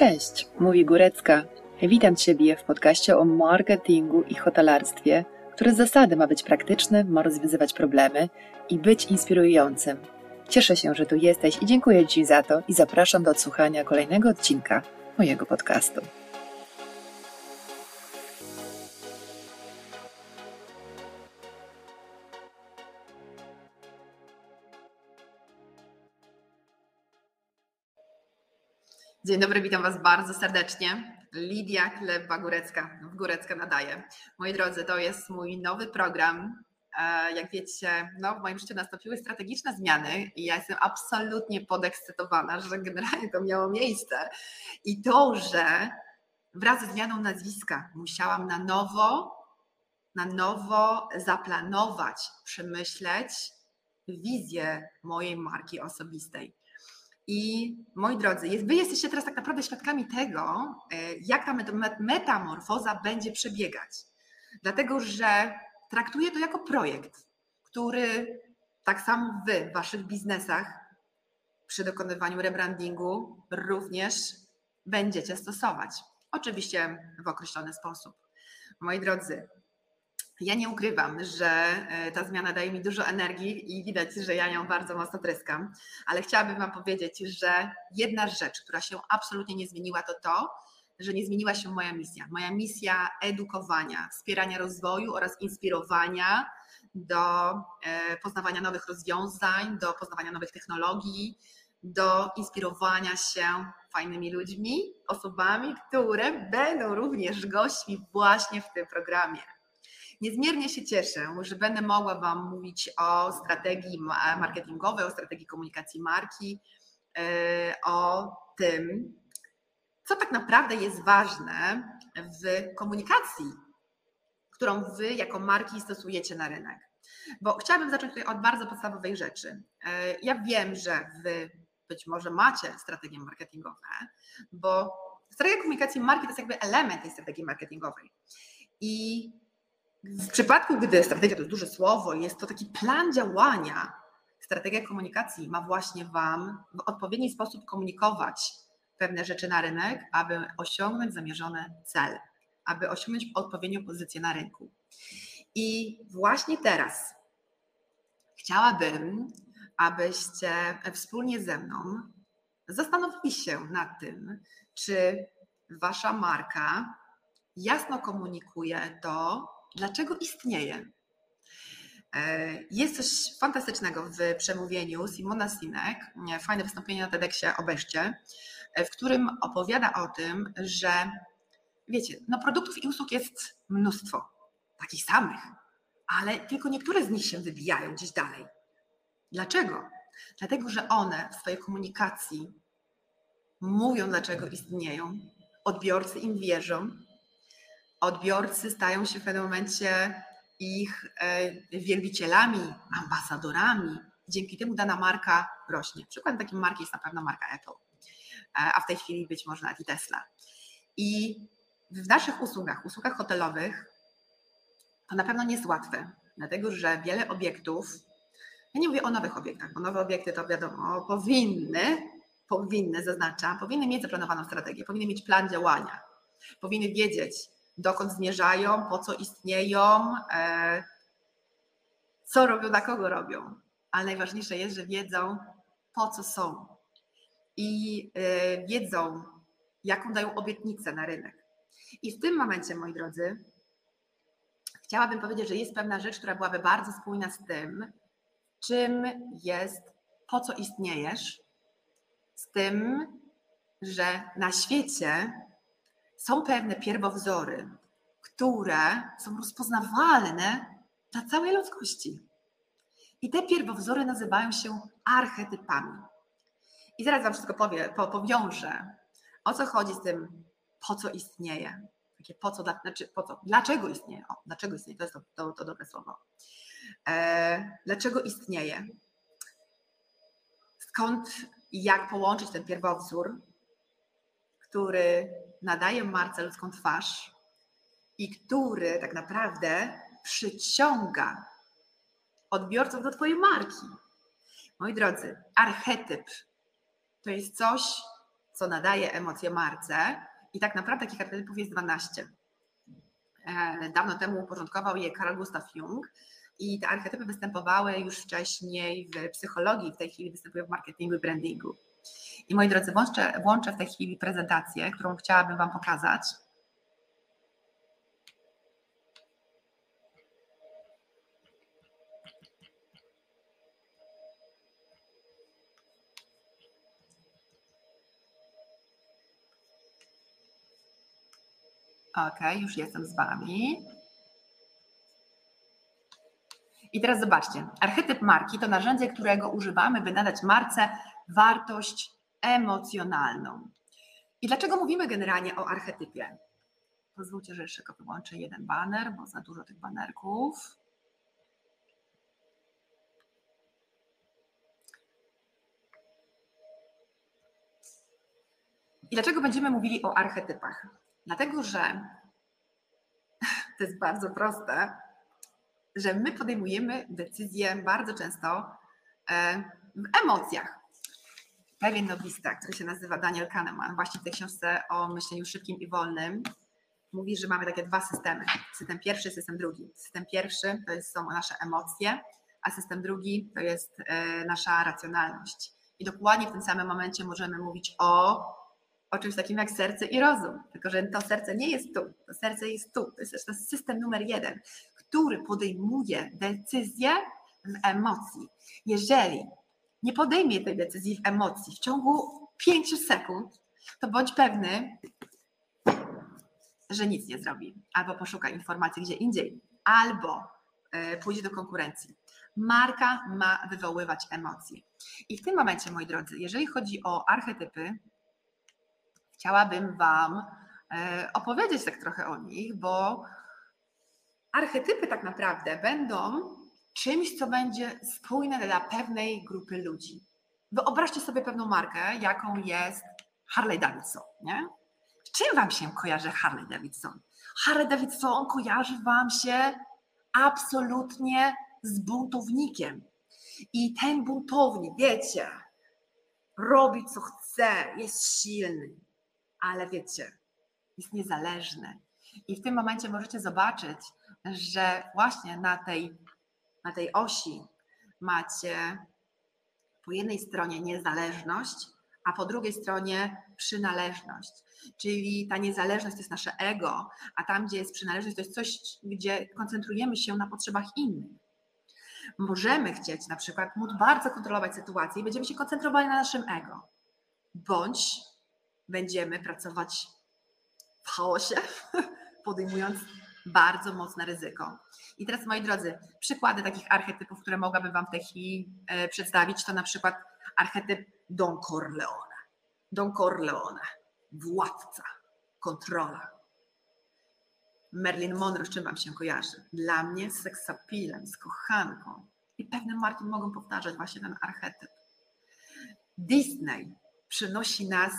Cześć, mówi Górecka. Witam Ciebie w podcaście o marketingu i hotelarstwie, który z zasady ma być praktyczny, ma rozwiązywać problemy i być inspirującym. Cieszę się, że tu jesteś i dziękuję Ci za to i zapraszam do odsłuchania kolejnego odcinka mojego podcastu. Dzień dobry, witam Was bardzo serdecznie. Lidia Klewa-Górecka, w Górecka nadaje. Moi drodzy, to jest mój nowy program. E, jak wiecie, no, w moim życiu nastąpiły strategiczne zmiany i ja jestem absolutnie podekscytowana, że generalnie to miało miejsce. I to, że wraz ze zmianą nazwiska musiałam na nowo, na nowo zaplanować, przemyśleć wizję mojej marki osobistej. I moi drodzy, wy jesteście teraz tak naprawdę świadkami tego, e, jak ta metamorfoza będzie przebiegać. Dlatego, że traktuję to jako projekt, który tak samo wy w waszych biznesach przy dokonywaniu rebrandingu również będziecie stosować. Oczywiście w określony sposób. Moi drodzy, ja nie ukrywam, że e, ta zmiana daje mi dużo energii i widać, że ja ją bardzo mocno tryskam, ale chciałabym Wam powiedzieć, że jedna rzecz, która się absolutnie nie zmieniła, to to, że nie zmieniła się moja misja. Moja misja edukowania, wspierania rozwoju oraz inspirowania do e, poznawania nowych rozwiązań, do poznawania nowych technologii, do inspirowania się fajnymi ludźmi, osobami, które będą również gośćmi właśnie w tym programie. Niezmiernie się cieszę, że będę mogła Wam mówić o strategii marketingowej, o strategii komunikacji marki, e, o tym, co tak naprawdę jest ważne w komunikacji, którą Wy jako marki stosujecie na rynek. Bo chciałabym zacząć tutaj od bardzo podstawowej rzeczy. E, ja wiem, że Wy być może macie strategie marketingowe, bo strategia komunikacji marki to jest jakby element tej strategii marketingowej. I w przypadku, gdy strategia to jest duże słowo, jest to taki plan działania, strategia komunikacji ma właśnie Wam w odpowiedni sposób komunikować pewne rzeczy na rynek, aby osiągnąć zamierzony cel, aby osiągnąć odpowiednią pozycję na rynku. I właśnie teraz chciałabym, abyście wspólnie ze mną zastanowili się nad tym, czy Wasza marka jasno komunikuje to, dlaczego istnieje. E, jest coś fantastycznego w przemówieniu Simona Sinek, fajne wystąpienie na TEDxie, obejście, e, w którym opowiada o tym, że wiecie, no produktów i usług jest mnóstwo, takich samych, ale tylko niektóre z nich się wybijają gdzieś dalej. Dlaczego? Dlatego, że one w swojej komunikacji mówią, dlaczego istnieją, odbiorcy im wierzą, odbiorcy stają się w pewnym momencie ich e, wielbicielami, ambasadorami. Dzięki temu dana marka rośnie. Przykładem takiej marki jest na pewno marka Apple, e, a w tej chwili być może nawet i Tesla. I w naszych usługach, usługach hotelowych, to na pewno nie jest łatwe, dlatego że wiele obiektów, ja nie mówię o nowych obiektach, bo nowe obiekty to wiadomo, powinny, powinny, zaznaczam, powinny mieć zaplanowaną strategię, powinny mieć plan działania, powinny wiedzieć, dokąd zmierzają, po co istnieją, e, co robią, dla kogo robią. Ale najważniejsze jest, że wiedzą, po co są i e, wiedzą, jaką dają obietnicę na rynek. I w tym momencie, moi drodzy, chciałabym powiedzieć, że jest pewna rzecz, która byłaby bardzo spójna z tym, czym jest, po co istniejesz, z tym, że na świecie są pewne pierwowzory, które są rozpoznawalne dla całej ludzkości. I te pierwowzory nazywają się archetypami. I zaraz Wam wszystko powie, po, powiążę, o co chodzi z tym, po co istnieje. Takie po co, znaczy po co, dlaczego istnieje? O, dlaczego istnieje? To jest to, to, to dobre słowo. E, dlaczego istnieje? Skąd i jak połączyć ten pierwowzór, który nadaje marce ludzką twarz i który tak naprawdę przyciąga odbiorców do Twojej marki. Moi drodzy, archetyp to jest coś, co nadaje emocje marce. I tak naprawdę takich archetypów jest 12. E, dawno temu uporządkował je Carl Gustav Jung i te archetypy występowały już wcześniej w psychologii, w tej chwili występują w marketingu i brandingu. I moi drodzy, włączę, włączę w tej chwili prezentację, którą chciałabym Wam pokazać. Ok, już jestem z Wami. I teraz zobaczcie, archetyp marki to narzędzie, którego używamy, by nadać marce wartość emocjonalną. I dlaczego mówimy generalnie o archetypie? Pozwólcie, że jeszcze wyłączę jeden baner, bo za dużo tych banerków. I dlaczego będziemy mówili o archetypach? Dlatego, że to jest bardzo proste, że my podejmujemy decyzje bardzo często e, w emocjach. Pewien nowista, który się nazywa Daniel Kahneman, właśnie w tej książce o myśleniu szybkim i wolnym, mówi, że mamy takie dwa systemy. System pierwszy, system drugi. System pierwszy to są nasze emocje, a system drugi to jest e, nasza racjonalność. I dokładnie w tym samym momencie możemy mówić o o czymś takim jak serce i rozum. Tylko, że to serce nie jest tu, to serce jest tu. To jest system numer jeden, który podejmuje decyzję w emocji. Jeżeli nie podejmie tej decyzji w emocji w ciągu 5 sekund, to bądź pewny, że nic nie zrobi, albo poszuka informacji gdzie indziej, albo e, pójdzie do konkurencji. Marka ma wywoływać emocje. I w tym momencie, moi drodzy, jeżeli chodzi o archetypy, chciałabym Wam e, opowiedzieć tak trochę o nich, bo archetypy tak naprawdę będą czymś, co będzie spójne dla pewnej grupy ludzi. Wyobraźcie sobie pewną markę, jaką jest Harley Davidson, nie? Z czym Wam się kojarzy Harley Davidson? Harley Davidson kojarzy Wam się absolutnie z buntownikiem. I ten buntownik, wiecie, robi co chce, jest silny, ale wiecie, jest niezależny. I w tym momencie możecie zobaczyć, że właśnie na tej, na tej osi macie po jednej stronie niezależność, a po drugiej stronie przynależność. Czyli ta niezależność to jest nasze ego, a tam, gdzie jest przynależność, to jest coś, gdzie koncentrujemy się na potrzebach innych. Możemy chcieć na przykład móc bardzo kontrolować sytuację i będziemy się koncentrowali na naszym ego. Bądź będziemy pracować w chaosie, podejmując bardzo mocne ryzyko. I teraz, moi drodzy, przykłady takich archetypów, które mogłabym Wam w tej chwili e, przedstawić, to na przykład archetyp Don Corleone. Don Corleone, władca, kontrola. Marilyn Monroe, czym Wam się kojarzy? Dla mnie z seksapilem, z kochanką. I pewne marki mogą powtarzać właśnie ten archetyp. Disney przynosi nas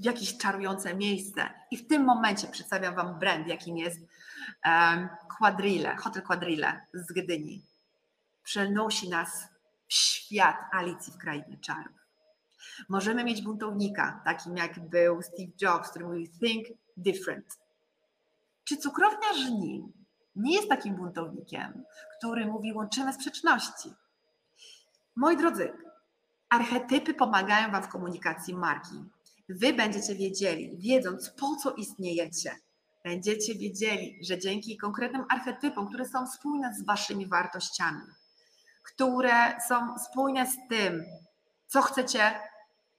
jakieś czarujące miejsce. I w tym momencie przedstawiam Wam brand, jakim jest um, Quadrille, Hotel Quadrille z Gdyni. Przenosi nas w świat Alicji w Krainie Czarów. Możemy mieć buntownika, takim jak był Steve Jobs, który mówił Think Different. Czy cukrownia żni nie jest takim buntownikiem, który mówi łączymy sprzeczności? Moi drodzy, archetypy pomagają Wam w komunikacji marki. Wy będziecie wiedzieli, wiedząc po co istniejecie, będziecie wiedzieli, że dzięki konkretnym archetypom, które są spójne z waszymi wartościami, które są spójne z tym, co chcecie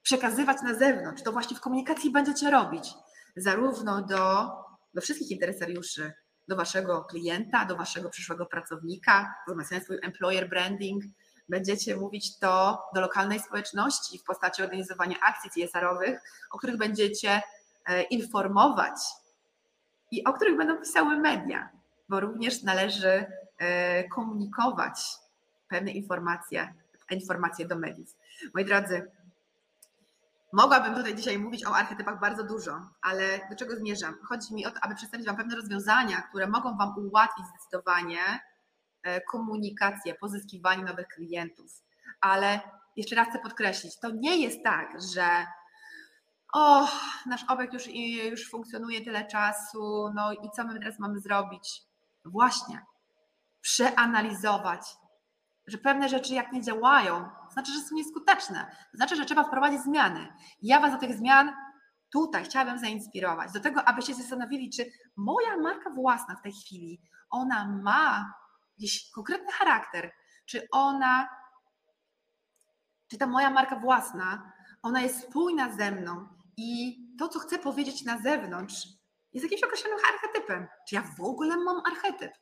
przekazywać na zewnątrz, to właśnie w komunikacji będziecie robić, zarówno do, do wszystkich interesariuszy, do waszego klienta, do waszego przyszłego pracownika, wzmacniając swój employer branding, będziecie mówić to do lokalnej społeczności w postaci organizowania akcji CSR-owych, o których będziecie e, informować i o których będą pisały media, bo również należy e, komunikować pewne informacje, informacje do mediów. Moi drodzy, mogłabym tutaj dzisiaj mówić o archetypach bardzo dużo, ale do czego zmierzam? Chodzi mi o to, aby przedstawić Wam pewne rozwiązania, które mogą Wam ułatwić zdecydowanie komunikację, pozyskiwanie nowych klientów. Ale jeszcze raz chcę podkreślić, to nie jest tak, że o, nasz obiekt już, już funkcjonuje tyle czasu, no i co my teraz mamy zrobić? Właśnie, przeanalizować, że pewne rzeczy jak nie działają, znaczy, że są nieskuteczne, znaczy, że trzeba wprowadzić zmiany. Ja Was do tych zmian tutaj chciałabym zainspirować, do tego, abyście zastanowili, czy moja marka własna w tej chwili, ona ma jakiś konkretny charakter, czy ona, czy ta moja marka własna, ona jest spójna ze mną i to, co chcę powiedzieć na zewnątrz, jest jakimś określonym archetypem. Czy ja w ogóle mam archetyp?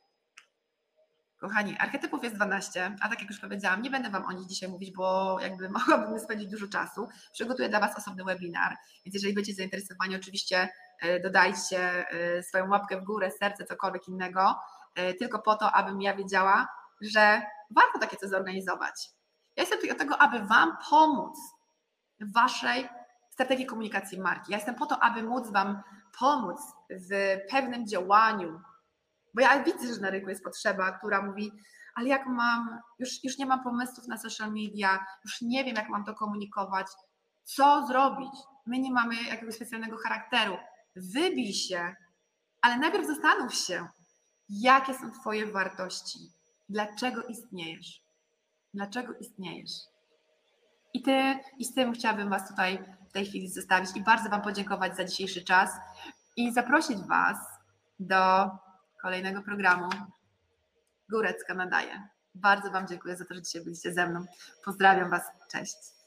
Kochani, archetypów jest 12, a tak jak już powiedziałam, nie będę Wam o nich dzisiaj mówić, bo jakby mogłabym spędzić dużo czasu. Przygotuję dla Was osobny webinar, więc jeżeli będziecie zainteresowani, oczywiście e, dodajcie e, swoją łapkę w górę, serce, cokolwiek innego, tylko po to, abym ja wiedziała, że warto takie coś zorganizować. Ja jestem tutaj od tego, aby Wam pomóc w Waszej strategii komunikacji marki. Ja jestem po to, aby móc Wam pomóc w pewnym działaniu, bo ja widzę, że na rynku jest potrzeba, która mówi, ale jak mam, już, już nie mam pomysłów na social media, już nie wiem, jak mam to komunikować, co zrobić? My nie mamy jakiegoś specjalnego charakteru. Wybij się, ale najpierw zastanów się, jakie są Twoje wartości, dlaczego istniejesz, dlaczego istniejesz. I, ty, I z tym chciałabym Was tutaj w tej chwili zostawić i bardzo Wam podziękować za dzisiejszy czas i zaprosić Was do kolejnego programu Górecka nadaje. Bardzo Wam dziękuję za to, że dzisiaj byliście ze mną. Pozdrawiam Was. Cześć.